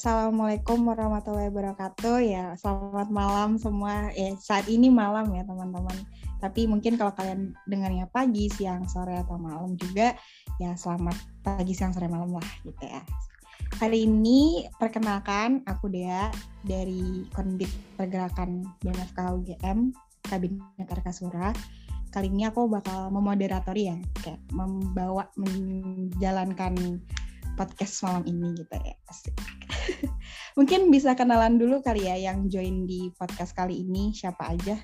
Assalamualaikum warahmatullahi wabarakatuh. Ya, selamat malam semua. Eh, saat ini malam ya teman-teman. Tapi mungkin kalau kalian dengarnya pagi, siang, sore atau malam juga, ya selamat pagi, siang, sore, malam lah gitu ya. Hari ini perkenalkan aku Dea dari Kondit Pergerakan BMFK UGM Kabinet Karkasura. Kali ini aku bakal memoderatori ya, kayak membawa menjalankan podcast malam ini gitu ya. Asik. Mungkin bisa kenalan dulu kali ya yang join di podcast kali ini siapa aja.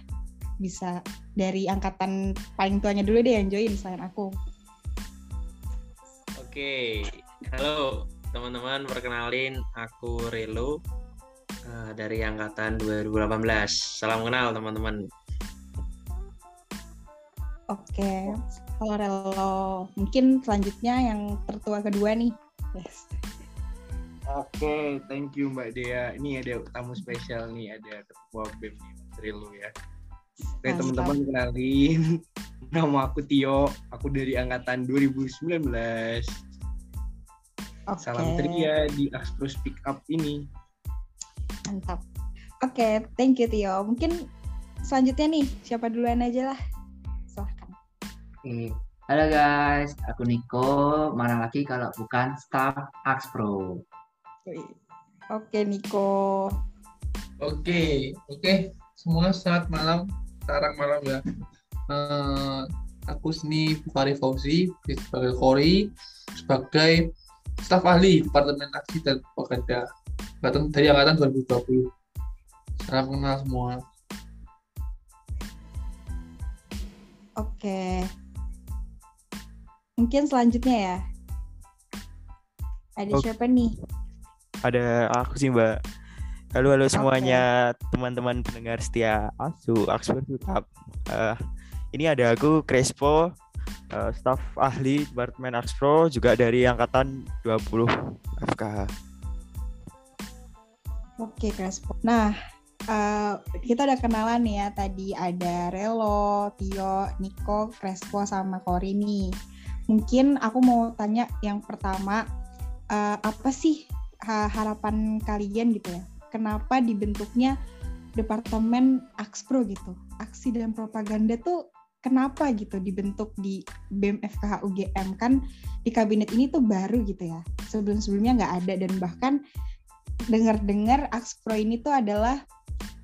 Bisa dari angkatan paling tuanya dulu deh yang join selain aku. Oke, halo teman-teman, perkenalin aku Relo uh, dari angkatan 2018. Salam kenal teman-teman. Oke, halo Relo. Mungkin selanjutnya yang tertua kedua nih. Yes. Oke, okay, thank you Mbak Dea. Ini ada tamu spesial nih, ada ketua BEM nih, Mas Rilu ya. Oke, teman-teman kenalin. Nama aku Tio, aku dari angkatan 2019. Okay. Salam Tria di Astro Speak Up ini. Mantap. Oke, okay, thank you Tio. Mungkin selanjutnya nih, siapa duluan aja lah. Silahkan. Oke. Halo guys, aku Niko. Mana lagi kalau bukan staff Axpro. Oke, Niko. Oke, oke. Semua saat malam, sekarang malam ya. Uh, aku sini Bukhari Fauzi sebagai Kori sebagai staf ahli Departemen Aksi dan Propaganda dari angkatan 2020. Salam kenal semua. Oke. Mungkin selanjutnya ya. Ada okay. siapa nih? ada aku sih mbak halo halo semuanya teman-teman pendengar setia asu Oxford Cup uh, ini ada aku Crespo uh, staf ahli Departemen Axpro juga dari angkatan 20 FKH Oke Crespo. Nah uh, kita udah kenalan ya tadi ada Relo, Tio, Niko, Crespo sama Kori nih. Mungkin aku mau tanya yang pertama uh, apa sih harapan kalian gitu ya? Kenapa dibentuknya departemen Axpro gitu? Aksi dan propaganda tuh kenapa gitu dibentuk di BEM FKH UGM kan di kabinet ini tuh baru gitu ya. Sebelum sebelumnya nggak ada dan bahkan dengar-dengar Axpro ini tuh adalah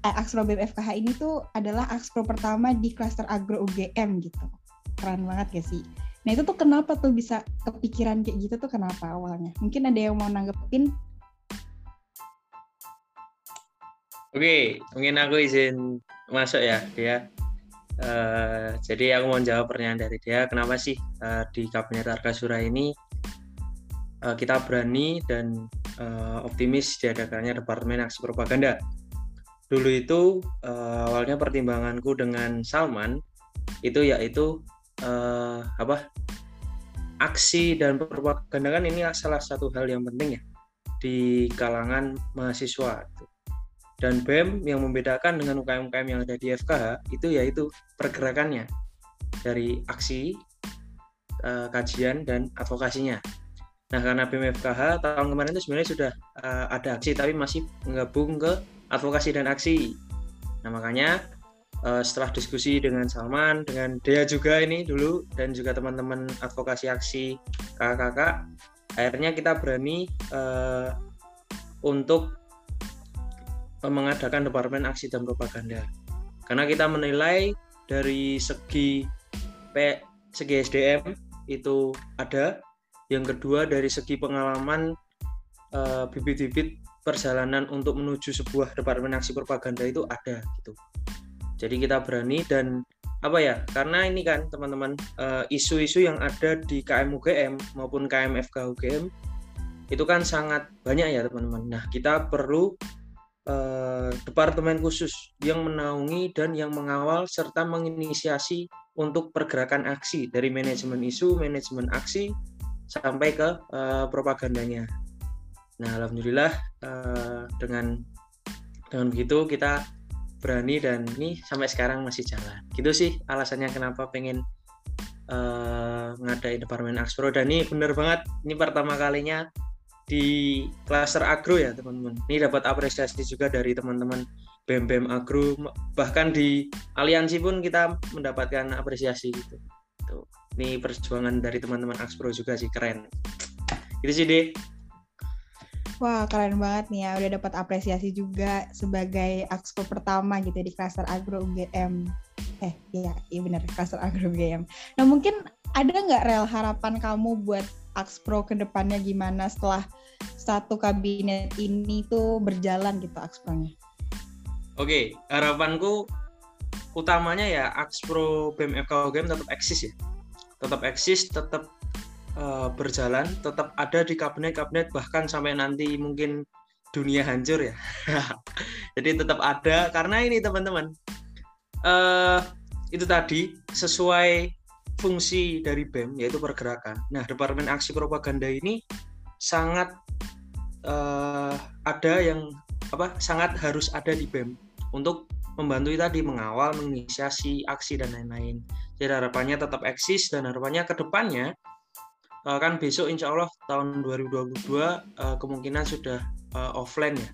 eh, Axpro BEM FKH ini tuh adalah Axpro pertama di klaster agro UGM gitu. Keren banget gak sih Nah itu tuh kenapa tuh bisa kepikiran kayak gitu tuh kenapa awalnya? Mungkin ada yang mau nanggepin? Oke, mungkin aku izin masuk ya, dia. Uh, jadi aku mau jawab pertanyaan dari dia, kenapa sih uh, di Kabinet Arkasura ini uh, kita berani dan uh, optimis diadakannya Departemen Aksi Propaganda. Dulu itu uh, awalnya pertimbanganku dengan Salman itu yaitu uh, apa? Aksi dan propaganda kan ini salah satu hal yang penting ya di kalangan mahasiswa. Dan BEM yang membedakan dengan UKM-UKM yang ada di FKH itu yaitu pergerakannya dari aksi uh, kajian dan advokasinya. Nah karena BEM FKH tahun kemarin itu sebenarnya sudah uh, ada aksi tapi masih menggabung ke advokasi dan aksi. Nah makanya uh, setelah diskusi dengan Salman, dengan Dea juga ini dulu dan juga teman-teman advokasi aksi kakak-kakak, akhirnya kita berani uh, untuk mengadakan departemen aksi dan propaganda. Karena kita menilai dari segi P, segi SDM itu ada, yang kedua dari segi pengalaman uh, bibit-bibit perjalanan untuk menuju sebuah departemen aksi propaganda itu ada gitu jadi kita berani dan apa ya karena ini kan teman-teman uh, isu-isu yang ada di KM UGM maupun KM FK UGM itu kan sangat banyak ya teman-teman. Nah kita perlu uh, departemen khusus yang menaungi dan yang mengawal serta menginisiasi untuk pergerakan aksi dari manajemen isu manajemen aksi sampai ke uh, propagandanya. Nah alhamdulillah dengan dengan begitu kita berani dan ini sampai sekarang masih jalan gitu sih alasannya kenapa pengen uh, ngadain departemen Axpro dan ini bener banget ini pertama kalinya di klaster agro ya teman-teman. Ini dapat apresiasi juga dari teman-teman BEM BEM agro bahkan di aliansi pun kita mendapatkan apresiasi gitu. Tuh. Ini perjuangan dari teman-teman Axpro juga sih keren. Itu sih deh. Wah, keren banget nih ya. Udah dapat apresiasi juga sebagai Axpo pertama gitu di klaster Agro UGM. Eh, iya, iya benar, klaster Agro UGM. Nah, mungkin ada nggak rel harapan kamu buat Axpro ke depannya gimana setelah satu kabinet ini tuh berjalan gitu Axpro-nya? Oke, harapanku utamanya ya Axpro BMFK UGM tetap eksis ya. Tetap eksis, tetap uh, berjalan, tetap ada di kabinet-kabinet bahkan sampai nanti mungkin dunia hancur ya. Jadi tetap ada karena ini teman-teman uh, itu tadi sesuai fungsi dari BEM yaitu pergerakan. Nah, Departemen Aksi Propaganda ini sangat uh, ada yang apa sangat harus ada di BEM untuk membantu tadi mengawal, menginisiasi aksi dan lain-lain. Jadi harapannya tetap eksis dan harapannya ke depannya uh, kan besok insya Allah tahun 2022 uh, eh, kemungkinan sudah uh, offline ya.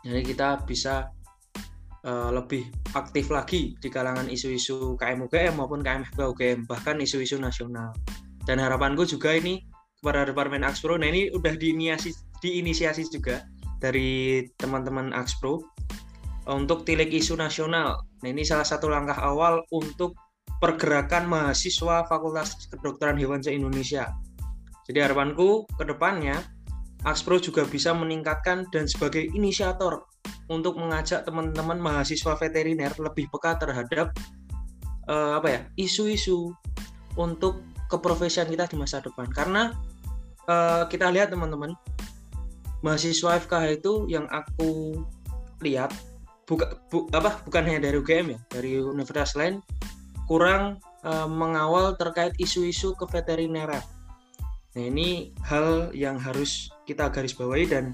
Jadi kita bisa uh, lebih aktif lagi di kalangan isu-isu KM UGM maupun KMFB UGM bahkan isu-isu nasional. Dan harapanku juga ini kepada Departemen Axpro, nah ini udah diinisiasi, diinisiasi juga dari teman-teman Axpro untuk tilik isu nasional. Nah ini salah satu langkah awal untuk pergerakan mahasiswa Fakultas Kedokteran Hewan se-Indonesia. Jadi harapanku ke depannya Axpro juga bisa meningkatkan dan sebagai inisiator untuk mengajak teman-teman mahasiswa veteriner lebih peka terhadap uh, apa ya isu-isu untuk keprofesian kita di masa depan. Karena uh, kita lihat teman-teman mahasiswa FKH itu yang aku lihat buka, bu, apa bukan hanya dari UGM ya, dari universitas lain kurang uh, mengawal terkait isu-isu keveterineran. Nah ini hal yang harus kita garis bawahi dan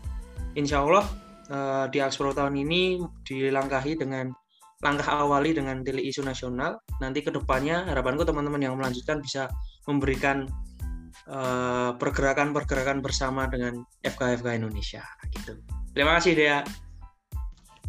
insya Allah uh, di Axpro tahun ini dilangkahi dengan langkah awali dengan tili isu nasional. Nanti ke depannya harapanku teman-teman yang melanjutkan bisa memberikan uh, pergerakan-pergerakan bersama dengan FK-FK Indonesia gitu. Terima kasih Dea.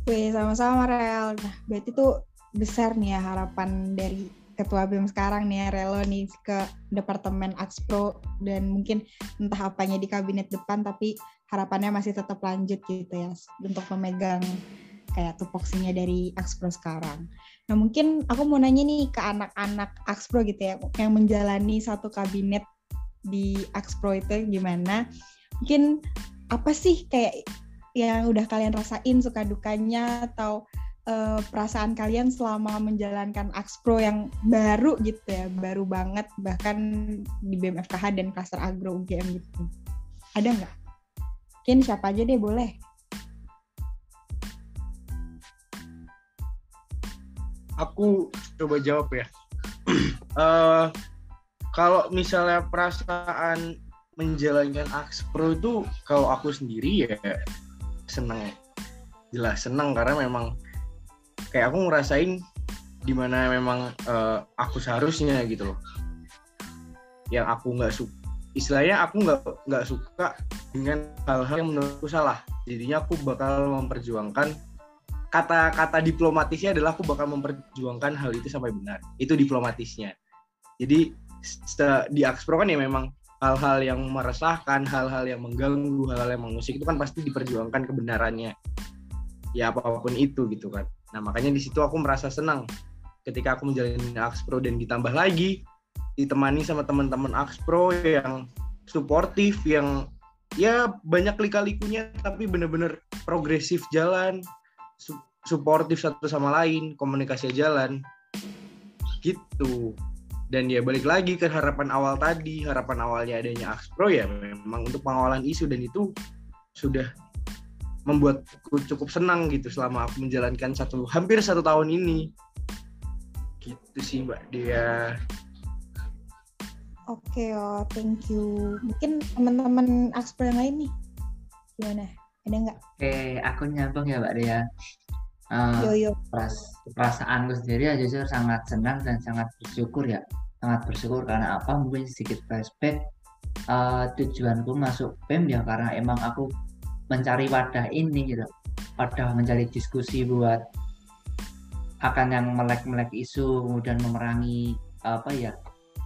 Wih, sama-sama Rel. Nah, berarti tuh besar nih ya harapan dari ketua BEM sekarang nih ya, Relo nih ke Departemen Axpro dan mungkin entah apanya di kabinet depan tapi harapannya masih tetap lanjut gitu ya untuk memegang kayak tupoksinya dari Axpro sekarang. Nah mungkin aku mau nanya nih ke anak-anak Axpro gitu ya yang menjalani satu kabinet di Axpro itu gimana? Mungkin apa sih kayak yang udah kalian rasain suka dukanya atau uh, perasaan kalian selama menjalankan Axpro yang baru gitu ya, baru banget bahkan di BMFKH dan Cluster Agro UGM gitu. Ada nggak? Mungkin siapa aja deh boleh. Aku coba jawab ya. uh, kalau misalnya perasaan menjalankan Axpro itu kalau aku sendiri ya seneng jelas seneng karena memang kayak aku ngerasain di mana memang uh, aku seharusnya gitu loh. Yang aku nggak suka istilahnya aku nggak nggak suka dengan hal-hal yang menurutku salah. Jadinya aku bakal memperjuangkan kata-kata diplomatisnya adalah aku bakal memperjuangkan hal itu sampai benar. Itu diplomatisnya. Jadi di Axpro kan ya memang hal-hal yang meresahkan hal-hal yang mengganggu hal-hal yang mengusik itu kan pasti diperjuangkan kebenarannya. Ya apa pun itu gitu kan Nah makanya di situ aku merasa senang ketika aku menjalani Axpro dan ditambah lagi ditemani sama teman-teman Axpro yang suportif yang ya banyak lika-likunya tapi bener-bener progresif jalan su suportif satu sama lain komunikasi jalan. Gitu. Dan ya balik lagi ke harapan awal tadi harapan awalnya adanya Axpro ya memang untuk pengawalan isu dan itu sudah membuatku cukup senang gitu selama aku menjalankan satu hampir satu tahun ini. Gitu sih mbak dia oke oh thank you. Mungkin teman-teman ekspor yang lain nih gimana? Ada nggak? Oke aku nyambung ya mbak dia uh, yo yo. peras, perasaanku sendiri ya jujur sangat senang dan sangat bersyukur ya. Sangat bersyukur karena apa? Mungkin sedikit flashback eh, tujuanku masuk BEM ya karena emang aku mencari wadah ini gitu. Wadah mencari diskusi buat akan yang melek-melek isu kemudian memerangi apa ya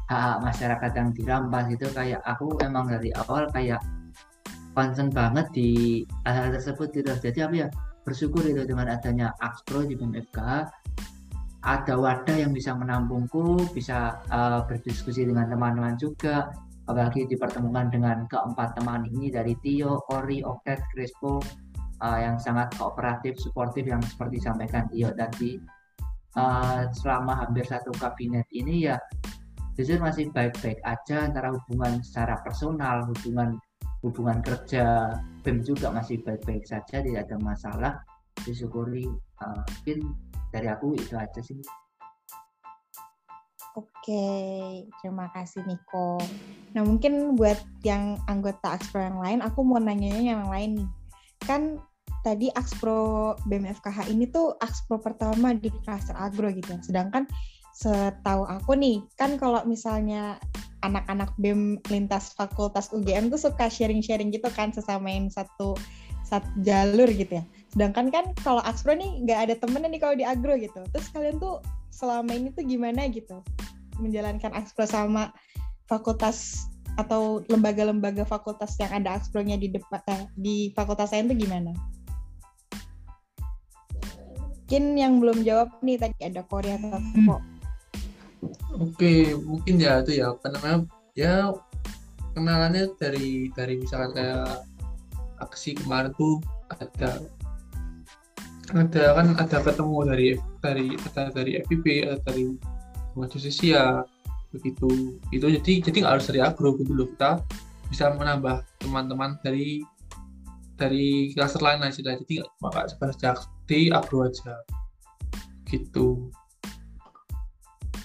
hak masyarakat yang dirampas itu kayak aku emang dari awal kayak concern banget di hal, -hal tersebut gitu. Jadi apa ya bersyukur itu dengan adanya Axpro di BMFK ada wadah yang bisa menampungku bisa uh, berdiskusi dengan teman-teman juga apalagi dipertemukan dengan keempat teman ini dari Tio, Ori, Oktet, Crespo uh, yang sangat kooperatif, suportif yang seperti disampaikan Tio tadi. Uh, selama hampir satu kabinet ini ya jujur masih baik-baik aja antara hubungan secara personal, hubungan hubungan kerja BEM juga masih baik-baik saja tidak ada masalah. Disyukuri uh, mungkin dari aku itu aja sih Oke, terima kasih Niko. Nah mungkin buat yang anggota Axpro yang lain, aku mau nanya yang lain nih. Kan tadi Axpro BMFKH ini tuh Axpro pertama di kluster agro gitu. Sedangkan setahu aku nih, kan kalau misalnya anak-anak BEM lintas fakultas UGM tuh suka sharing-sharing gitu kan sesamain satu satu jalur gitu ya. Sedangkan kan kalau Axpro nih nggak ada temennya nih kalau di agro gitu. Terus kalian tuh selama ini tuh gimana gitu menjalankan Axpro sama fakultas atau lembaga-lembaga fakultas yang ada Axpro-nya di depan eh, di fakultas saya itu gimana? Mungkin yang belum jawab nih tadi ada Korea atau Toko. Oke, mungkin ya itu ya apa namanya ya kenalannya dari dari misalkan kayak aksi kemarin tuh ada ada kan ada ketemu dari dari ada dari FIP ada dari sisi ya begitu. Itu jadi jadi nggak harus dari agro gitu loh. Kita bisa menambah teman-teman dari dari kelas lain aja. Jadi maka sebatas di agro aja. Gitu.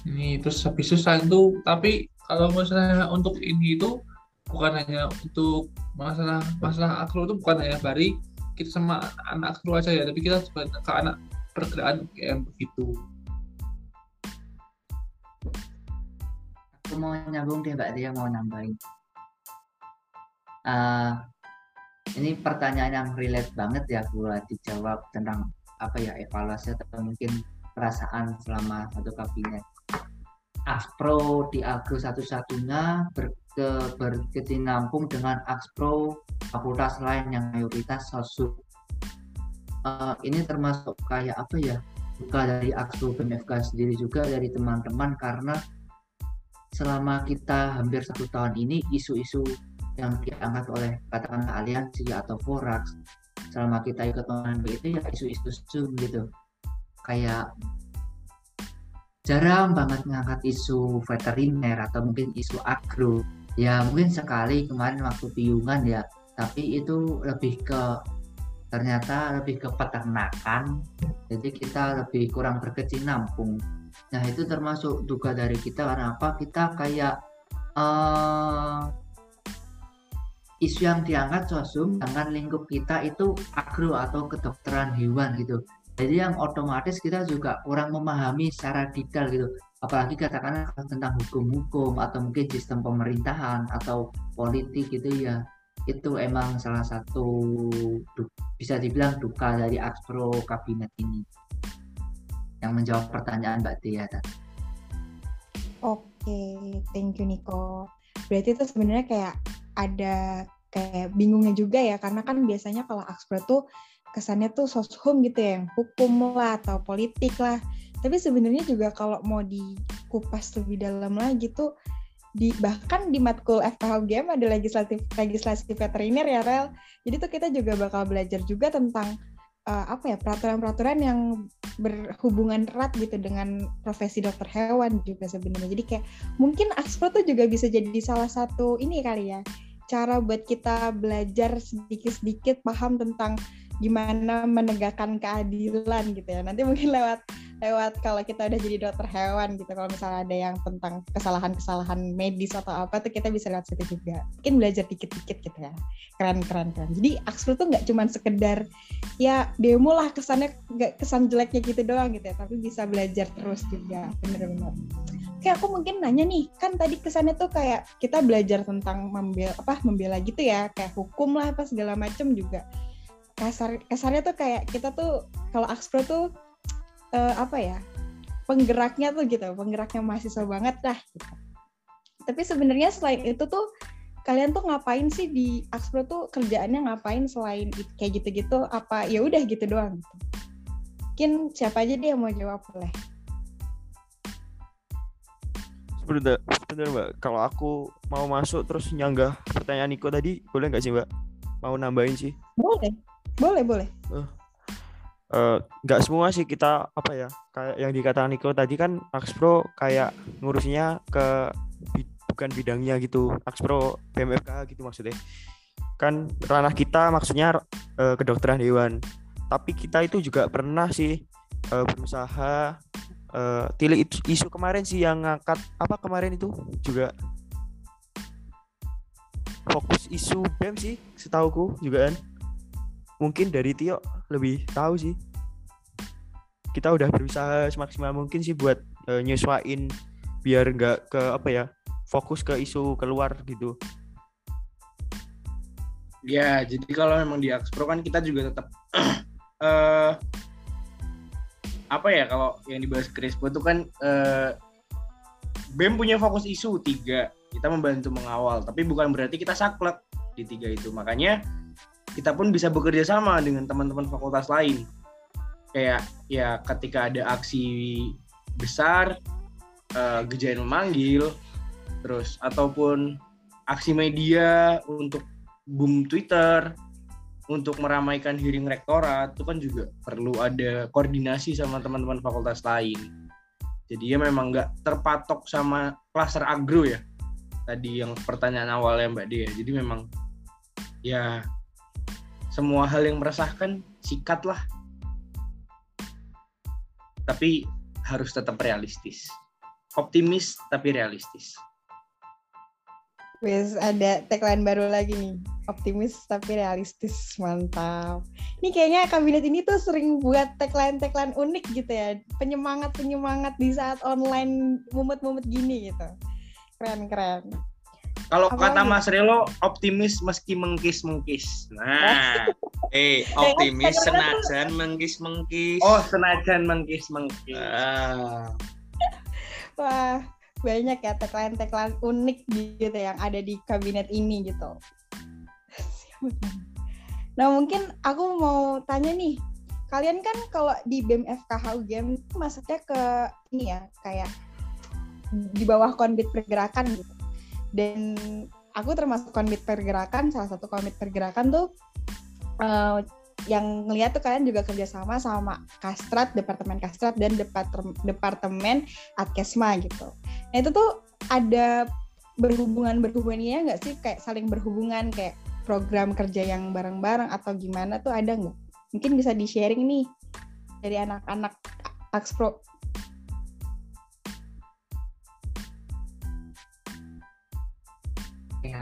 Ini terus habis selain itu tapi kalau misalnya untuk ini itu bukan hanya untuk masalah masalah agro itu bukan hanya bari kita sama anak agro aja ya. Tapi kita juga ke anak pergerakan UGM begitu. Aku mau nyambung deh mbak dia mau nambahin. Uh, ini pertanyaan yang relate banget ya buat dijawab tentang apa ya evaluasi atau mungkin perasaan selama satu kabinet. Axpro di Agro satu-satunya berke, berkesinambung dengan Axpro fakultas lain yang mayoritas sosok uh, ini termasuk kayak apa ya? Buka dari Axpro BMFK sendiri juga dari teman-teman karena selama kita hampir satu tahun ini isu-isu yang diangkat oleh katakanlah aliansi atau forax selama kita ikut mengambil itu ya isu-isu zoom gitu. Kayak jarang banget ngangkat isu veteriner atau mungkin isu agro. Ya mungkin sekali kemarin waktu piungan ya tapi itu lebih ke ternyata lebih ke peternakan jadi kita lebih kurang berkesinambung nah itu termasuk duga dari kita karena apa? Kita kayak uh, isu yang diangkat sosum dengan lingkup kita itu agro atau kedokteran hewan gitu. Jadi yang otomatis kita juga kurang memahami secara detail gitu. Apalagi katakanlah tentang hukum-hukum atau mungkin sistem pemerintahan atau politik gitu ya itu emang salah satu bisa dibilang duka dari Axpro kabinet ini yang menjawab pertanyaan Mbak Tia tadi. Oke, thank you Niko. Berarti itu sebenarnya kayak ada kayak bingungnya juga ya karena kan biasanya kalau Axpro tuh kesannya tuh soshum gitu ya, yang hukum lah atau politik lah. Tapi sebenarnya juga kalau mau dikupas lebih dalam lagi tuh di bahkan di matkul FKHUGM ada legislatif legislasi veteriner ya Rel. Jadi tuh kita juga bakal belajar juga tentang uh, apa ya peraturan-peraturan yang berhubungan erat gitu dengan profesi dokter hewan juga sebenarnya. Jadi kayak mungkin Axpro tuh juga bisa jadi salah satu ini kali ya cara buat kita belajar sedikit-sedikit paham tentang gimana menegakkan keadilan gitu ya. Nanti mungkin lewat lewat kalau kita udah jadi dokter hewan gitu. Kalau misalnya ada yang tentang kesalahan-kesalahan medis atau apa tuh kita bisa lihat situ juga. Mungkin belajar dikit-dikit gitu ya. Keren keren keren. Jadi Axel tuh nggak cuma sekedar ya demo lah kesannya nggak kesan jeleknya gitu doang gitu ya. Tapi bisa belajar terus juga. Bener-bener. Oke, aku mungkin nanya nih, kan tadi kesannya tuh kayak kita belajar tentang membela apa membela gitu ya, kayak hukum lah apa segala macem juga. Kasar kasarnya tuh kayak kita tuh kalau Axpro tuh eh, apa ya? Penggeraknya tuh gitu, penggeraknya mahasiswa banget lah gitu. Tapi sebenarnya selain itu tuh kalian tuh ngapain sih di Axpro tuh kerjaannya ngapain selain kayak gitu-gitu apa ya udah gitu doang gitu. Mungkin siapa aja deh yang mau jawab boleh. Mbak. Kalau aku mau masuk terus nyanggah pertanyaan Niko tadi, boleh nggak sih mbak? Mau nambahin sih? Boleh. Boleh, boleh. Eh, nggak semua sih kita apa ya kayak yang dikatakan Niko tadi kan Axpro kayak ngurusnya ke bukan bidangnya gitu. Axpro BMFK gitu maksudnya. Kan ranah kita maksudnya eh, kedokteran hewan. Tapi kita itu juga pernah sih eh, berusaha eh, tilik isu- isu kemarin sih yang ngangkat apa kemarin itu juga. Fokus isu BEM sih setauku juga kan mungkin dari Tio lebih tahu sih. Kita udah berusaha semaksimal mungkin sih buat eh, nyesuain biar nggak ke apa ya fokus ke isu keluar gitu. Ya, jadi kalau memang di Axpro kan kita juga tetap eh apa ya kalau yang dibahas Crespo itu kan eh BEM punya fokus isu tiga, kita membantu mengawal, tapi bukan berarti kita saklek di tiga itu. Makanya kita pun bisa bekerja sama dengan teman-teman fakultas lain. Kayak ya ketika ada aksi besar, eh Gejayan memanggil, terus ataupun aksi media untuk boom Twitter untuk meramaikan hearing rektorat itu kan juga perlu ada koordinasi sama teman-teman fakultas lain. Jadi ya memang nggak terpatok sama klaster agro ya. Tadi yang pertanyaan awalnya Mbak Dea. Jadi memang ya semua hal yang meresahkan sikatlah. Tapi harus tetap realistis. Optimis tapi realistis. Wes ada tagline baru lagi nih. Optimis tapi realistis. Mantap. Ini kayaknya kabinet ini tuh sering buat tagline-tagline unik gitu ya. Penyemangat-penyemangat di saat online mumet-mumet gini gitu. Keren-keren. Kalau kata lagi? Mas Relo, optimis meski mengkis-mengkis. Nah, eh optimis senajan mengkis-mengkis. Oh, senajan mengkis-mengkis. Ah, Wah, banyak ya tagline-tagline unik gitu yang ada di kabinet ini gitu. Nah mungkin aku mau tanya nih, kalian kan kalau di BEM FKH UGM itu masuknya ke ini ya kayak di bawah konbit pergerakan gitu. Dan aku termasuk konbit pergerakan, salah satu konbit pergerakan tuh eh, yang ngeliat tuh kalian juga kerjasama sama Kastrat, Departemen Kastrat dan Departemen, Adkesma gitu. Nah itu tuh ada berhubungan berhubungannya nggak sih kayak saling berhubungan kayak program kerja yang bareng-bareng atau gimana tuh ada nggak? Mungkin bisa di sharing nih dari anak-anak Axpro.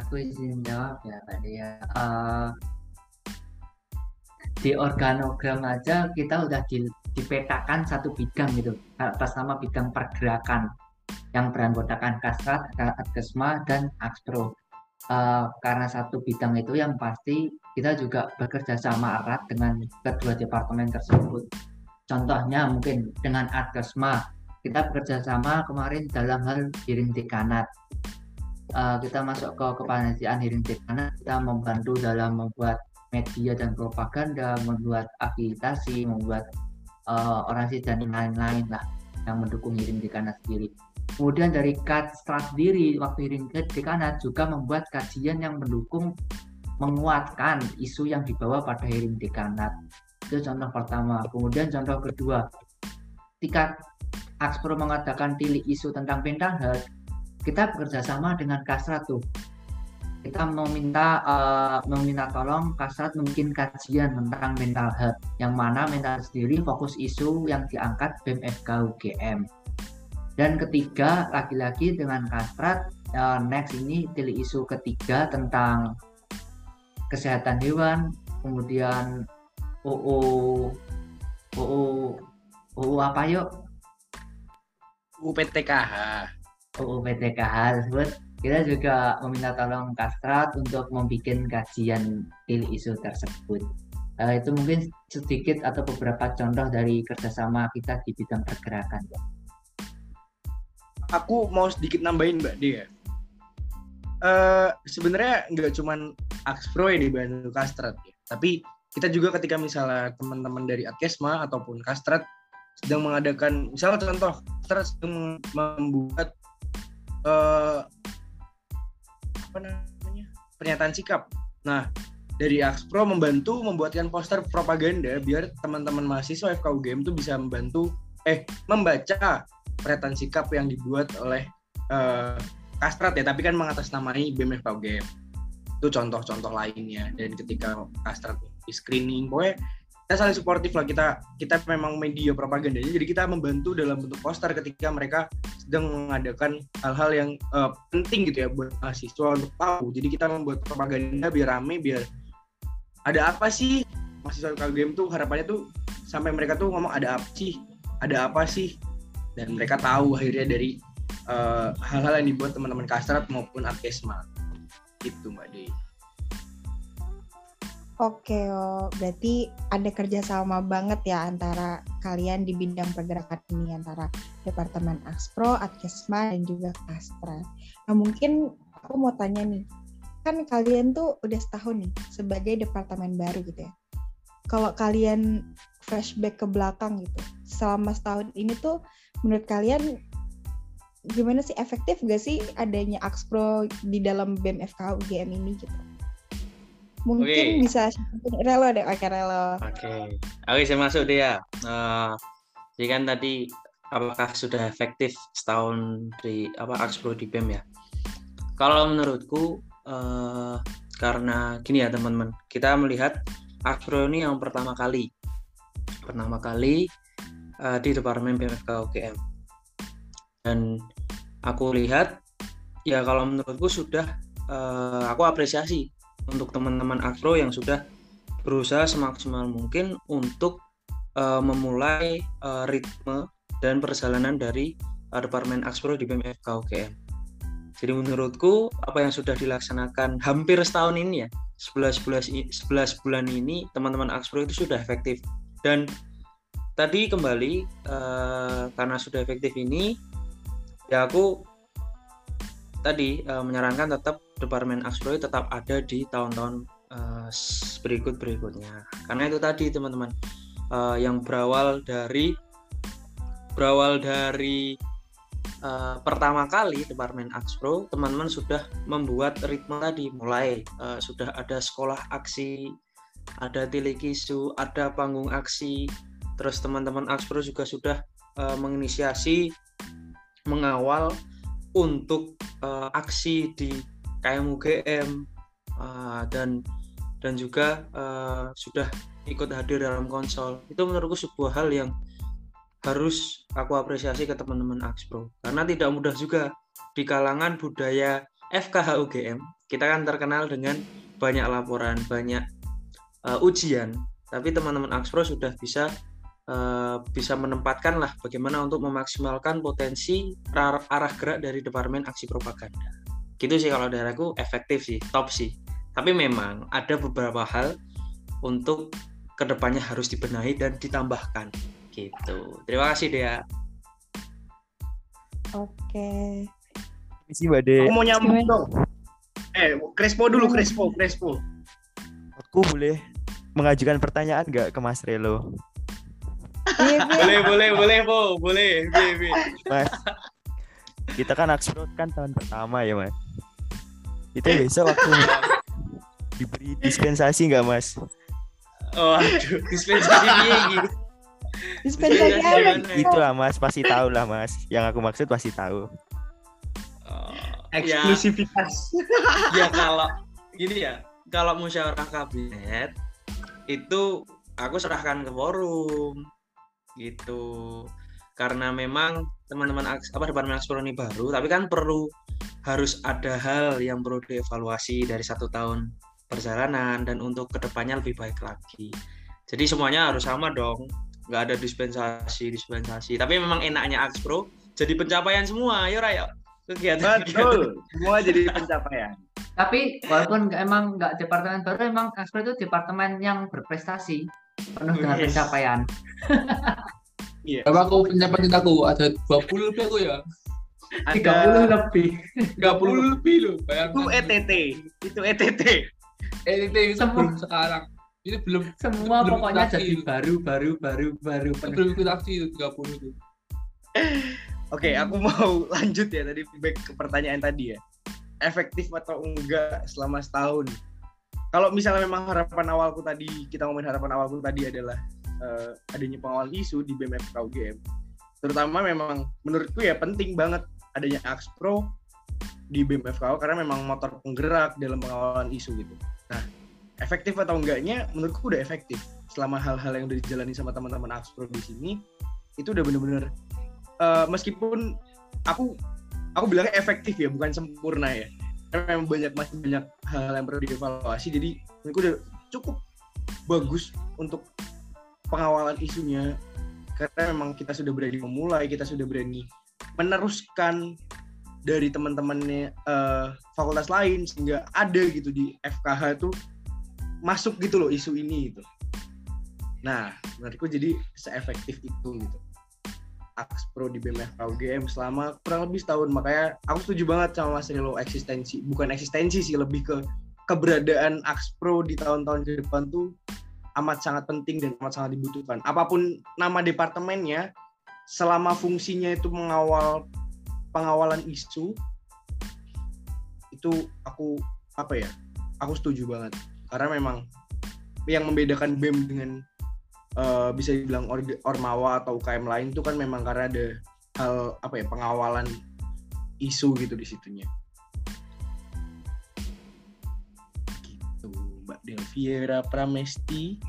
Aku izin jawab ya tadi ya. Eh, di organogram aja kita udah di- dipetakan satu bidang gitu atas nama bidang pergerakan yang beranggotakan Kasrat, Adkesma, dan Axpro. Eh, karena satu bidang itu yang pasti kita juga bekerja sama erat dengan kedua departemen tersebut. Contohnya mungkin dengan Adkesma, kita bekerja sama kemarin dalam hal giring dekanat uh, kita masuk ke kepanitiaan hearing dekanat kita membantu dalam membuat media dan propaganda membuat akreditasi membuat uh, orasi dan lain-lain lah yang mendukung hearing dekanat sendiri. Kemudian dari Katstrat sendiri waktu hearing dekanat juga membuat kajian yang mendukung menguatkan isu yang dibawa pada hearing dekanat itu contoh pertama. Kemudian contoh kedua ketika Axpro mengadakan tilik isu tentang mental health kita bekerja sama dengan Kasrat tuh. Kita meminta eh, meminta tolong Kasrat mungkin kajian tentang mental health yang mana mental sendiri fokus isu yang diangkat BEM FK UGM. Dan ketiga lagi-lagi dengan Kasrat eh, next ini tili isu ketiga tentang kesehatan hewan, kemudian UU UU UU apa yuk? UPTKH. UU PTKH tersebut kita juga meminta tolong Kastrat untuk membuat kajian pilih isu tersebut. Uh, itu mungkin sedikit atau beberapa contoh dari kerjasama kita di bidang pergerakan. Ya. Aku mau sedikit nambahin Mbak Dia. Uh, Sebenarnya nggak cuma Axpro yang dibantu Kastrat ya, tapi kita juga ketika misalnya teman-teman dari Akesma ataupun Kastrat sedang mengadakan, misalnya contoh, Kastrat sedang membuat uh, apa namanya pernyataan sikap. Nah dari Axpro membantu membuatkan poster propaganda biar teman-teman mahasiswa FKUGM itu bisa membantu eh membaca pernyataan sikap yang dibuat oleh uh, Kastrat ya tapi kan mengatasnamai BEM FKUGM itu contoh-contoh lainnya dan ketika Kastrat di screening pokoknya kita saling suportif lah. Kita kita memang media propaganda jadi kita membantu dalam bentuk poster ketika mereka sedang mengadakan hal-hal yang uh, penting gitu ya buat mahasiswa untuk tahu. Jadi kita membuat propaganda biar rame biar ada apa sih? Mahasiswa KGM tuh harapannya tuh sampai mereka tuh ngomong ada apa sih? Ada apa sih? Dan mereka tahu akhirnya dari eh, hal-hal uh, yang dibuat teman-teman Kastrat maupun Arkesma. Itu Mbak Dei. Oke, oh, berarti ada kerjasama banget ya antara kalian di bidang pergerakan ini antara Departemen Axpro, Adkesma, dan juga Kastra. Nah mungkin aku mau tanya nih, kan kalian tuh udah setahun nih sebagai departemen baru gitu ya. Kalau kalian flashback ke belakang gitu, selama setahun ini tuh menurut kalian gimana sih efektif gak sih adanya Axpro di dalam BMFK UGM ini gitu? Mungkin okay. bisa relo deh, oke relo. Oke, okay. oke saya masuk deh ya. Uh, jadi kan tadi apakah sudah efektif setahun di apa Axpro di BEM ya? Kalau menurutku uh, karena gini ya teman-teman, kita melihat Axpro ini yang pertama kali, pertama kali uh, di Departemen BMFK UGM. Dan aku lihat ya kalau menurutku sudah uh, aku apresiasi untuk teman-teman Afro yang sudah berusaha semaksimal mungkin untuk uh, memulai uh, ritme dan perjalanan dari uh, Departemen Axpro di BMFK UGM. Jadi menurutku apa yang sudah dilaksanakan hampir setahun ini ya, 11 bulan 11 bulan ini teman-teman Axpro itu sudah efektif. Dan tadi kembali uh, karena sudah efektif ini ya aku tadi uh, menyarankan tetap Departemen Aksproi tetap ada di tahun-tahun uh, berikut berikutnya karena itu tadi teman-teman. Uh, yang berawal dari berawal dari uh, pertama kali Departemen Akspro teman-teman sudah membuat ritme tadi. Mulai uh, sudah ada sekolah aksi ada tilikisu ada panggung aksi. Terus teman-teman Akspro juga sudah uh, menginisiasi mengawal untuk uh, aksi di KMUGM uh, eh, dan dan juga uh, sudah ikut hadir dalam konsol. Itu menurutku sebuah hal yang harus aku apresiasi ke teman-teman Axpro karena tidak mudah juga di kalangan budaya FKH UGM kita kan terkenal dengan banyak laporan banyak uh, ujian. Tapi teman-teman Axpro sudah bisa uh, bisa menempatkan lah bagaimana untuk memaksimalkan potensi arah gerak dari Departemen Aksi Propaganda gitu sih kalau dari aku efektif sih top sih. Tapi memang ada beberapa hal untuk ke depannya harus dibenahi dan ditambahkan. Gitu. Terima kasih Dea. Oke. Misi mbak De. Aku mau nyambung dong. Eh Crespo dulu Crespo Crespo. Aku boleh mengajukan pertanyaan nggak ke Mas Relo? Iya, boleh boleh boleh po boleh Mas kita kan Axprot kan tahun pertama ya mas. Itu besok waktu diberi dispensasi nggak mas? Oh aduh dispensasi gitu dispensasi apa? itu lah mas pasti tahu lah mas. Yang aku maksud pasti tahu. Oh, eksklusivitas. ya, ya kalau gini ya kalau musyawarah kabinet itu aku serahkan ke forum gitu. Karena memang teman-teman apa departemen ekspor ini baru tapi kan perlu harus ada hal yang perlu dievaluasi dari satu tahun perjalanan dan untuk ke depannya lebih baik lagi jadi semuanya harus sama dong nggak ada dispensasi dispensasi tapi memang enaknya Axpro jadi pencapaian semua ayo rayo kegiatan Betul, semua jadi pencapaian. Tapi walaupun nggak- emang nggak departemen baru, emang Kasper itu departemen yang berprestasi penuh dengan Yes. pencapaian. Iya. Berapa aku pencapaian aku? Ada 20 lebih aku ya. 30 Ada lebih. 30 lebih loh. itu Bayangkan. ETT, itu ETT. Eh, itu itu Semua. belum sekarang. Ini belum Semua Belum pokoknya jadi baru, baru, baru, baru. itu belum ikut aksi itu 30 itu. Oke, aku mau lanjut ya tadi back ke pertanyaan tadi ya. Efektif atau enggak selama setahun? Kalau misalnya memang harapan awalku tadi, kita ngomongin harapan awalku tadi adalah eh, adanya pengawalan isu di BMFK UGM. Terutama memang menurutku ya penting banget adanya Axpro di BMFK karena memang motor penggerak dalam pengawalan isu gitu. Nah, efektif atau enggaknya menurutku udah efektif. Selama hal-hal yang udah dijalani sama teman-teman Axpro di sini itu udah bener-bener eh, meskipun aku aku bilangnya efektif ya bukan sempurna ya karena memang banyak masih banyak hal yang perlu dievaluasi jadi menurutku udah cukup bagus untuk pengawalan isunya. Karena memang kita sudah berani memulai kita sudah berani meneruskan dari teman-temannya eh, fakultas lain sehingga ada gitu di FKH tuh masuk gitu loh isu ini gitu. Nah menurutku jadi seefektif itu gitu. Axpro di BMFK UGM selama kurang lebih setahun. Makanya aku setuju banget sama Mas Rilo eksistensi. Bukan eksistensi sih lebih ke keberadaan Axpro di tahun-tahun ke depan tuh amat sangat penting dan amat sangat dibutuhkan apa pun nama departemennya selama fungsinya itu mengawal pengawalan isu itu aku apa ya aku setuju banget karena memang yang membedakan BEM dengan eh, bisa dibilang or- ormawa atau UKM lain itu kan memang karena ada hal apa ya pengawalan isu gitu di situnya. Delviera Pramesti.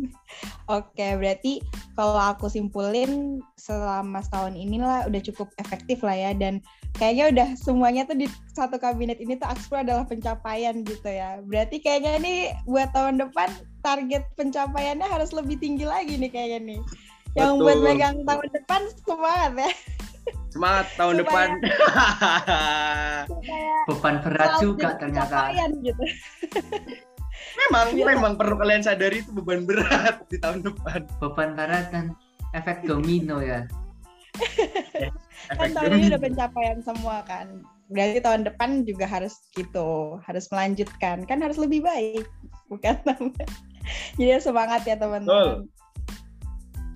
Oke, berarti kalau aku simpulin selama setahun inilah udah cukup efektif lah ya dan kayaknya udah semuanya tuh di satu kabinet ini tuh Axpro adalah pencapaian gitu ya. Berarti kayaknya nih buat tahun depan target pencapaiannya harus lebih tinggi lagi nih kayaknya nih. Yang Betul. buat megang tahun depan semangat ya. Semangat tahun Supaya- depan. Supaya Beban berat selalu juga ternyata. pencapaian gitu. Memang Biar- memang perlu kalian sadari itu beban berat di tahun depan. Beban berat dan efek domino ya. Kan Efek tahun ini domino. udah pencapaian semua kan. Berarti tahun depan juga harus gitu, harus melanjutkan. Kan harus lebih baik, bukan. Jadi semangat ya teman-teman.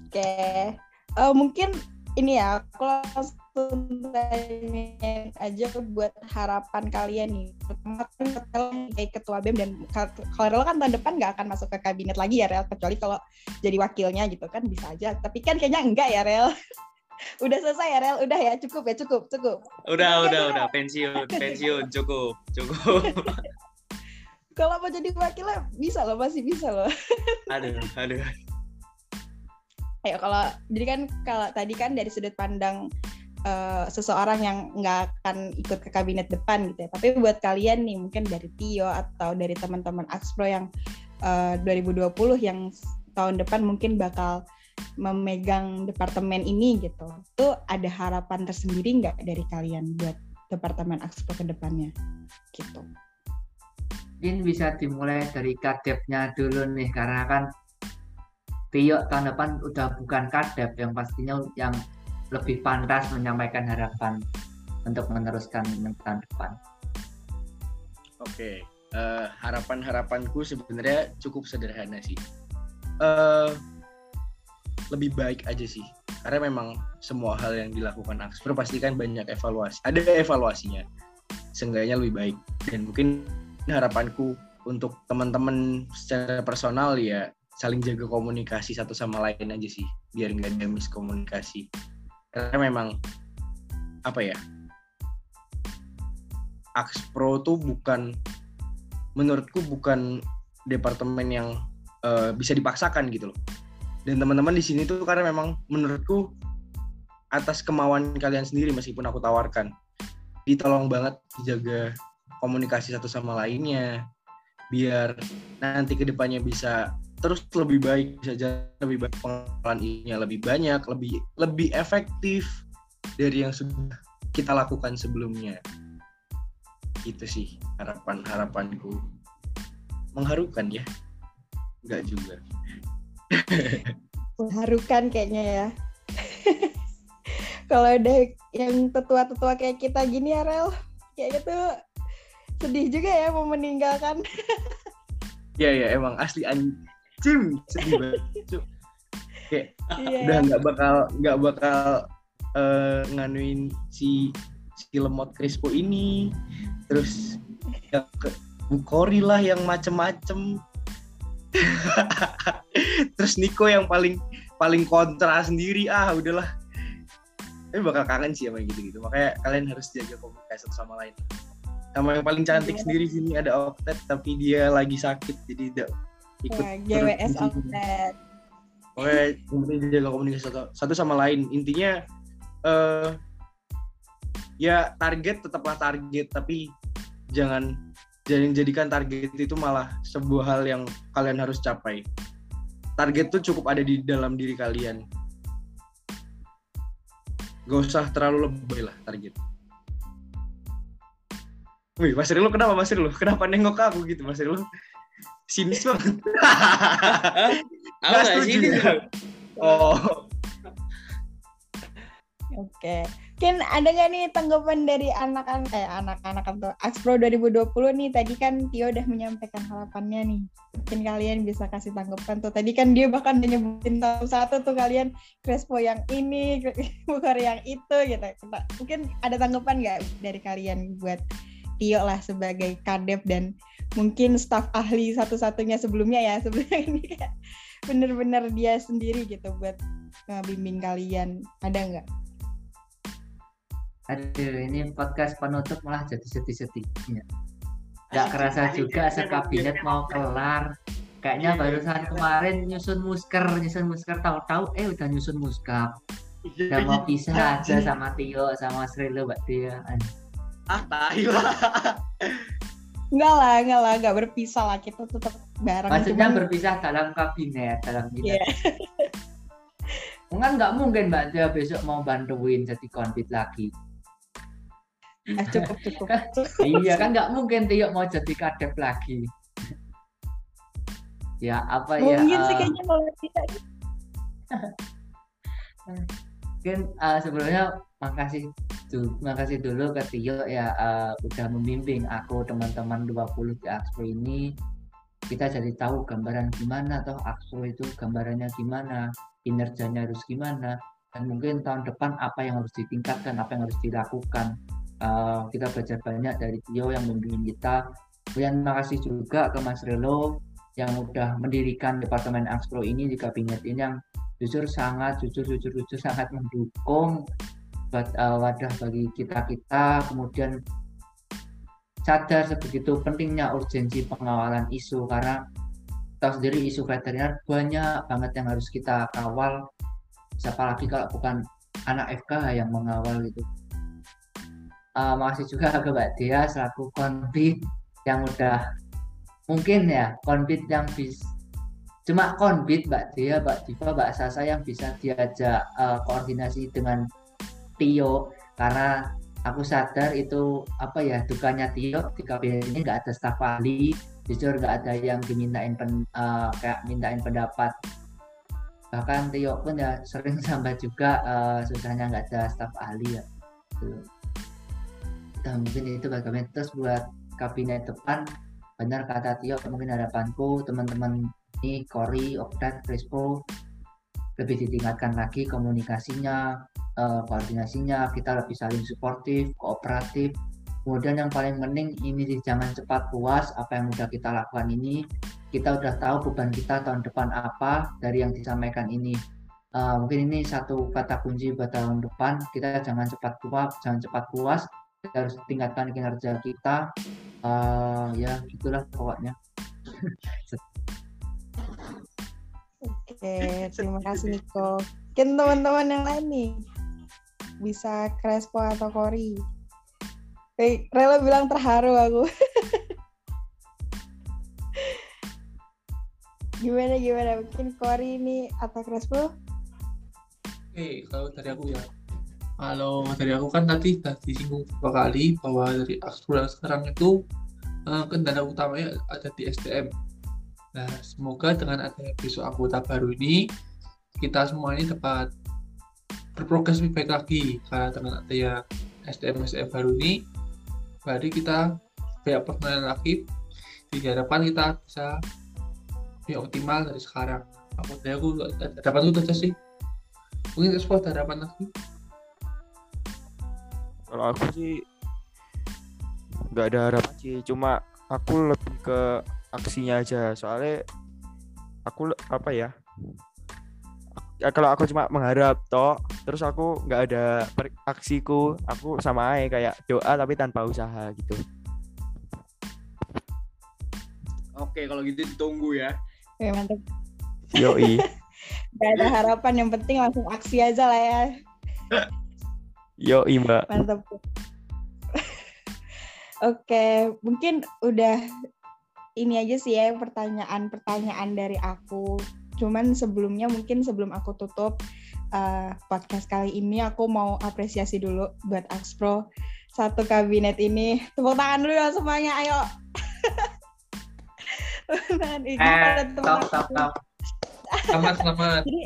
Oke, Eh, mungkin ini ya, aku langsung tanyain aja buat harapan kalian nih. Pertama kan Rel kayak ketua BEM dan ka- kalau Rel kan tahun depan nggak akan masuk ke kabinet lagi ya Rel, kecuali kalau jadi wakilnya gitu kan bisa aja. Tapi kan kayaknya enggak ya Rel. udah selesai ya Rel, udah ya cukup ya cukup cukup. Udah, udah, udah pensiun, pensiun cukup, cukup. Kalau mau jadi wakilnya bisa loh, masih bisa loh. Aduh, aduh. Ayo kalau jadi kan kalau tadi kan dari sudut pandang eh, seseorang yang nggak akan ikut ke kabinet depan gitu ya. Tapi buat kalian nih mungkin dari Tio atau dari teman-teman Axpro yang eh, 2020 yang tahun depan mungkin bakal memegang departemen ini gitu. Itu ada harapan tersendiri nggak dari kalian buat departemen Axpro ke depannya? Gitu. Mungkin bisa dimulai dari kadepnya dulu nih karena kan Tio tahun depan udah bukan kadep yang pastinya yang lebih pantas menyampaikan harapan untuk meneruskan tahun depan. Oke, eh, harapan-harapanku sebenarnya cukup sederhana sih. Eh, lebih baik aja sih, karena memang semua hal yang dilakukan Axpro pasti kan banyak evaluasi. Ada evaluasinya, seenggaknya lebih baik. Dan mungkin harapanku untuk teman-teman secara personal ya saling jaga komunikasi satu sama lain aja sih, biar nggak ada miskomunikasi. Karena memang apa ya, Axpro tuh bukan menurutku bukan departemen yang eh, bisa dipaksakan gitu loh. Dan teman-teman di sini tuh karena memang menurutku atas kemauan kalian sendiri meskipun aku tawarkan. Ditolong banget dijaga komunikasi satu sama lainnya biar nanti ke depannya bisa terus lebih baik bisa jalan lebih baik pengelolaan ininya lebih banyak lebih lebih efektif dari yang sudah kita lakukan sebelumnya. Itu sih harapan harapanku. Mengharukan ya. Enggak juga. Mengharukan kayaknya ya. Kalau ada yang tetua-tetua kayak kita gini ya Rel kayaknya tuh sedih juga ya mau meninggalkan. Ya ya emang asli anjing sedih banget. Kayak Iya. udah nggak bakal nggak bakal eh, nganuin si si lemot Crispo ini. Terus ya ke Bukori lah yang macem-macem. Terus Niko yang paling paling kontra sendiri. Ah udahlah. Tapi bakal kangen sih sama yang gitu-gitu. Makanya kalian harus jaga komunikasi satu sama lain. Sama yang paling cantik Iya. sendiri sini ada Oktet tapi dia lagi sakit jadi tidak ikut Wah, GWS outlet Oke, penting jaga komunikasi satu, satu sama lain. Intinya eh ya target tetaplah target, tapi jangan jangan jadikan target itu malah sebuah hal yang kalian harus capai. Target tuh cukup ada di dalam diri kalian. Gak usah terlalu lebay lah target. Wih, Mas Rilo kenapa Mas Rilo? Kenapa nengok aku gitu Mas Rilo? Sinis banget. Aku Nggak nggak setuju sini ya? tuh. Oh, Oke. Mungkin ada nggak nih tanggapan dari anak-anak eh anak-anak atau Axpro 2020 nih tadi kan Tio udah menyampaikan harapannya nih. Mungkin kalian bisa kasih tanggapan tuh. Tadi kan dia bahkan nyebutin satu-satu tuh kalian Crespo yang ini, bukan yang itu gitu. Mungkin ada tanggapan nggak dari kalian buat Tio lah sebagai kadep dan mungkin staf ahli satu-satunya sebelumnya ya sebelumnya ini kayak bener-bener dia sendiri gitu buat ngebimbing kalian. Ada nggak? Aduh, ini podcast penutup malah jadi sedih-sedih. Ya. Gak kerasa juga sekabinet mau kelar. Kayaknya barusan kemarin nyusun musker, nyusun musker tahu-tahu eh udah nyusun muskap. Udah mau pisah aja sama Tio sama Srilo Mbak Tia. ah lah. Enggak lah, enggak lah, enggak berpisah lah. Kita tetap bareng. Maksudnya Cuman- berpisah dalam kabinet, dalam Iya. kabinet. Kan nggak mungkin Mbak Tia besok mau bantuin jadi konfit lagi. Ah, cukup cukup. iya kan nggak mungkin Tio mau jadi kadep lagi. ya apa ya? Mungkin sih eh, kayaknya kalau tidak. Mungkin eh, sebelumnya makasih makasih dulu ke Tio ya eh, udah membimbing aku teman-teman 20 di Axpro ini. Kita jadi tahu gambaran gimana toh Axpro itu gambarannya gimana kinerjanya harus gimana dan mungkin tahun depan apa yang harus ditingkatkan apa yang harus dilakukan. Eh, kita belajar banyak dari Tio yang membimbing kita. Kemudian makasih juga ke Mas Relo yang udah mendirikan Departemen Axpro ini di kabinet ini yang jujur sangat jujur jujur jujur sangat mendukung buat uh, wadah bagi kita kita. Kemudian sadar sebegitu pentingnya urgensi pengawalan isu karena tahu sendiri isu veteriner banyak banget yang harus kita kawal. Siapa lagi kalau bukan anak FK yang mengawal gitu uh, makasih juga ke Mbak Dia selaku konfit yang udah mungkin ya konfit yang bisa cuma konbit Mbak Dia, Mbak Diva, Mbak Sasa yang bisa diajak uh, koordinasi dengan Tio. Karena aku sadar itu apa ya dukanya Tio di kabinet ini nggak ada staf ahli. Jujur nggak ada yang dimintain pen, uh, kayak mintain pendapat. Bahkan Tio pun ya sering sampai juga uh, susahnya nggak ada staf ahli ya. Gitu. dan mungkin itu bagaimana terus buat kabinet depan benar kata Tio mungkin harapanku teman-teman ini Kori, Oktat, Crespo lebih ditingkatkan lagi komunikasinya, eh, koordinasinya, kita lebih saling suportif, kooperatif. Kemudian yang paling penting ini jangan cepat puas apa yang udah kita lakukan ini. Kita udah tahu beban kita tahun depan apa dari yang disampaikan ini. Eh, mungkin ini satu kata kunci buat tahun depan. Kita jangan cepat puas, jangan cepat puas. Kita harus tingkatkan kinerja kita. Eh, ya gitulah pokoknya. Oke, terima kasih Niko. Mungkin teman-teman yang lain nih bisa Crespo atau Kori. Eh, Rela bilang terharu aku. gimana gimana mungkin Kori ini atau Crespo? Oke, kalau dari aku ya, kalau dari aku kan tadi sudah disinggung beberapa kali bahwa dari yang sekarang itu eh, kendala utamanya ada di SDM. Nah, semoga dengan adanya besok anggota baru ini kita semua ini dapat berprogres lebih baik lagi. Karena dengan adanya SDM SDM baru ini berarti kita banyak permainan lagi. Di hadapan kita bisa lebih optimal dari sekarang. Aku dari aku hadapan itu aja sih. Mungkin ekspor hadapan lagi? Kalau aku sih nggak ada harapan sih, cuma aku lebih ke aksinya aja. Soalnya aku apa ya? Ya, kalau aku cuma mengharap toh, terus aku nggak ada per- aksiku, aku sama aja kayak doa tapi tanpa usaha gitu. Oke, kalau gitu ditunggu ya. Oke, mantap. Yoi. Gak ada harapan, yang penting langsung aksi aja lah ya. Yoi, Mbak. Mantap. Oke, mungkin udah ini aja sih ya pertanyaan-pertanyaan dari aku. Cuman sebelumnya mungkin sebelum aku tutup eh, podcast kali ini aku mau apresiasi dulu buat Axpro satu kabinet ini. Tepuk tangan dulu ya semuanya, ayo. Nah, pada Stop, tangan. stop, stop. selamat selamat Jadi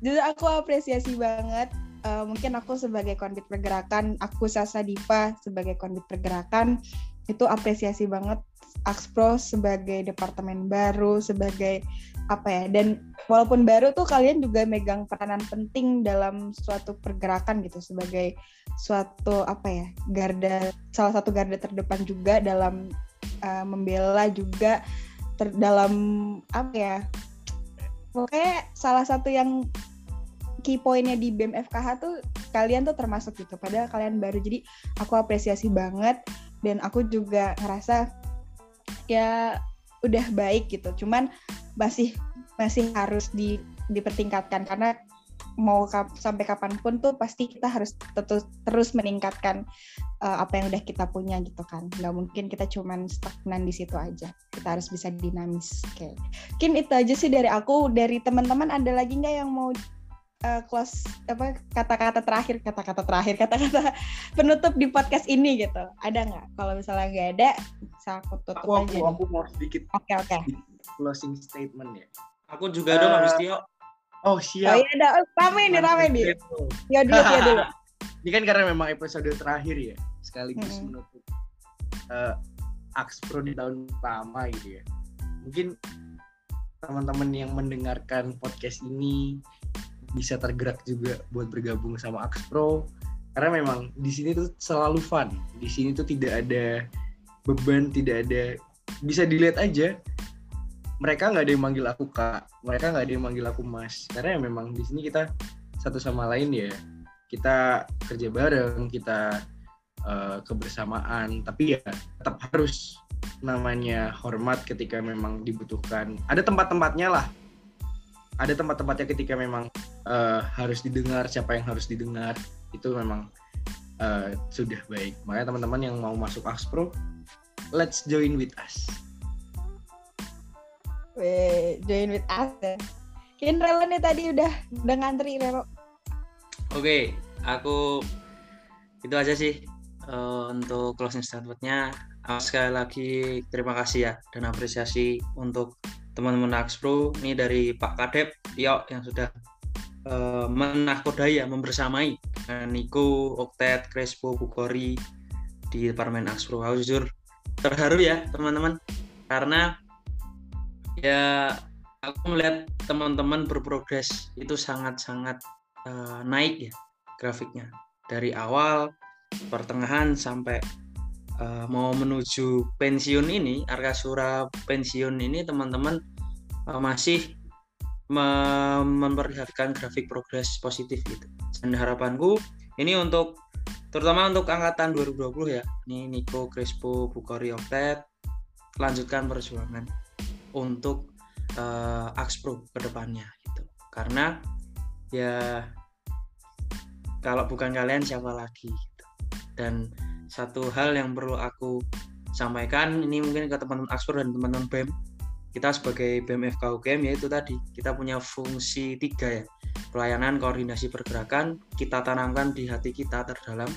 jujur aku apresiasi banget. Eh, mungkin aku sebagai konbit pergerakan, aku Sasa Diva sebagai konbit pergerakan itu apresiasi banget Axpro sebagai departemen baru, sebagai apa ya? Dan walaupun baru tuh kalian juga megang peranan penting dalam suatu pergerakan gitu sebagai suatu apa ya? garda salah satu garda terdepan juga dalam eh, membela juga dalam apa ya? pokoknya salah satu yang key pointnya di BEM FKH tuh kalian tuh termasuk gitu. Padahal kalian baru jadi aku apresiasi banget. Dan aku juga ngerasa ya udah baik gitu. Cuman masih masih harus di dipertingkatkan. Karena mau kap- sampai kapan pun tuh pasti kita harus terus terus meningkatkan uh, apa yang udah kita punya gitu kan. Nggak mungkin kita cuman stagnan di situ aja. Kita harus bisa dinamis oke mungkin itu aja sih dari aku. Dari teman-teman ada lagi nggak yang mau uh, close apa kata-kata terakhir kata-kata terakhir kata-kata penutup di podcast ini gitu ada nggak kalau misalnya nggak ada bisa aku tutup Aku aja aku, aku mau sedikit oke oke closing statement ya. Aku juga dong Eh, habis Tio. Oh oh siap. iya ada oh, rame nih rame nih ya dulu ya dulu Ini kan karena memang episode terakhir ya, sekaligus Mm-mm. menutup uh, Axpro di tahun pertama gitu ya. Mungkin teman-teman yang mendengarkan podcast ini bisa tergerak juga buat bergabung sama Axpro karena memang di sini tuh selalu fun. Di sini tuh tidak ada beban, tidak ada bisa dilihat aja. Mereka nggak ada yang manggil aku kak, mereka nggak ada yang manggil aku mas. Karena ya memang di sini kita satu sama lain ya kita kerja bareng, kita eh, kebersamaan, tapi ya tetap harus namanya hormat ketika memang dibutuhkan. Ada tempat-tempatnya lah. Ada tempat-tempatnya ketika memang eh, harus didengar siapa yang harus didengar itu memang eh, sudah baik. Makanya teman-teman yang mau masuk Axpro, let's join with us. Weh, join with us ya. Relo nih tadi udah udah ngantri Relo. Oke, aku itu aja sih eh, untuk closing statementnya. Aku Sekali lagi terima kasih ya dan apresiasi untuk teman-teman Axpro ini dari Pak Kadep Tio yang sudah eh, menakodai ya membersamai dengan Niko, Oktet, Crespo, Bukori di Departemen Axpro. Aku jujur terharu ya teman-teman karena ya aku melihat teman-teman berprogres itu sangat-sangat eh, naik ya grafiknya dari awal pertengahan sampai eh, mau menuju pensiun ini Arkasura pensiun ini teman-teman eh, masih me- memperlihatkan grafik progres positif gitu dan harapanku ini untuk terutama untuk angkatan 2020 ya ini Niko Crespo Bukori Oktet lanjutkan perjuangan untuk eh, Axpro ke depannya gitu karena ya kalau bukan kalian siapa lagi gitu. dan satu hal yang perlu aku sampaikan. Ini mungkin ke teman-teman Axpro dan teman-teman BEM kita sebagai BMFK UGM yaitu tadi kita punya fungsi tiga ya. Pelayanan koordinasi pergerakan kita tanamkan di hati kita terdalam.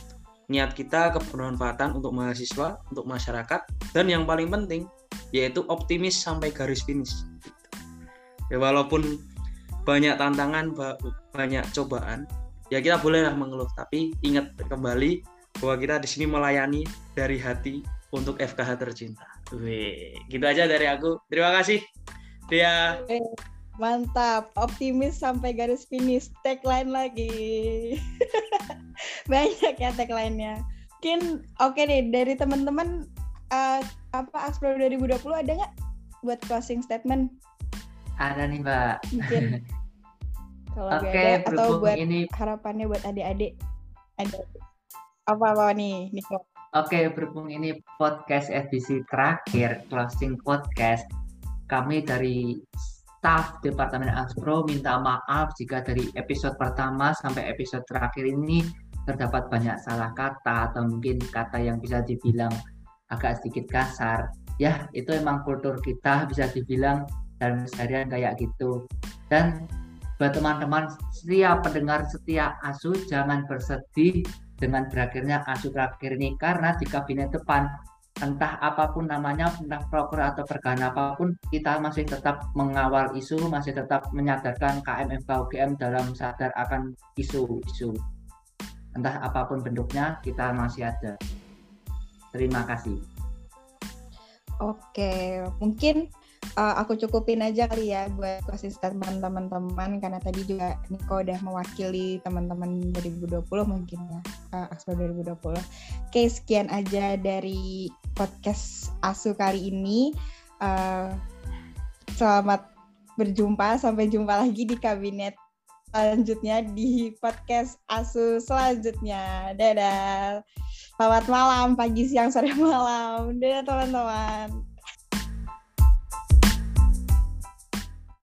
Niat kita kebermanfaatan untuk mahasiswa untuk masyarakat dan yang paling penting yaitu optimis sampai garis finish. Ya walaupun banyak tantangan banyak cobaan ya kita bolehlah mengeluh. Tapi ingat kembali bahwa kita di sini melayani dari hati untuk FKH tercinta. Wih, gitu aja dari aku. Terima kasih. Dia. Mantap, optimis sampai garis finish. Tagline lagi. Banyak ya tagline-nya. Mungkin oke okay nih dari teman-teman uh, apa Aspro 2020 ada nggak buat closing statement? Ada nih, Mbak. Mungkin. Kalau Oke, okay, ada atau buat ini harapannya buat adik-adik. Ada apa-apa nih, Niko? Oke, berhubung ini podcast edisi terakhir, closing podcast, kami dari staff Departemen Aspro minta maaf jika dari episode pertama sampai episode terakhir ini terdapat banyak salah kata atau mungkin kata yang bisa dibilang agak sedikit kasar. Ya, itu emang kultur kita bisa dibilang dalam seharian kayak gitu. Dan buat teman-teman setia pendengar setia ASU jangan bersedih dengan berakhirnya asu terakhir ini. Karena di kabinet depan entah apa pun namanya entah proker atau pergahan apa pun kita masih tetap mengawal isu masih tetap menyadarkan KMFK UGM dalam sadar akan isu-isu. Entah apa pun bentuknya kita masih ada. Terima kasih. Oke mungkin uh, aku cukupin aja kali ya buat konsisten teman-teman karena tadi juga Niko udah mewakili teman-teman 2020 mungkin ya uh, Asma 2020. Oke sekian aja dari podcast Asu kali ini. Uh, selamat berjumpa sampai jumpa lagi di kabinet selanjutnya di podcast Asu selanjutnya. Dadah. Selamat malam, pagi, siang, sore, malam. Dadah teman-teman.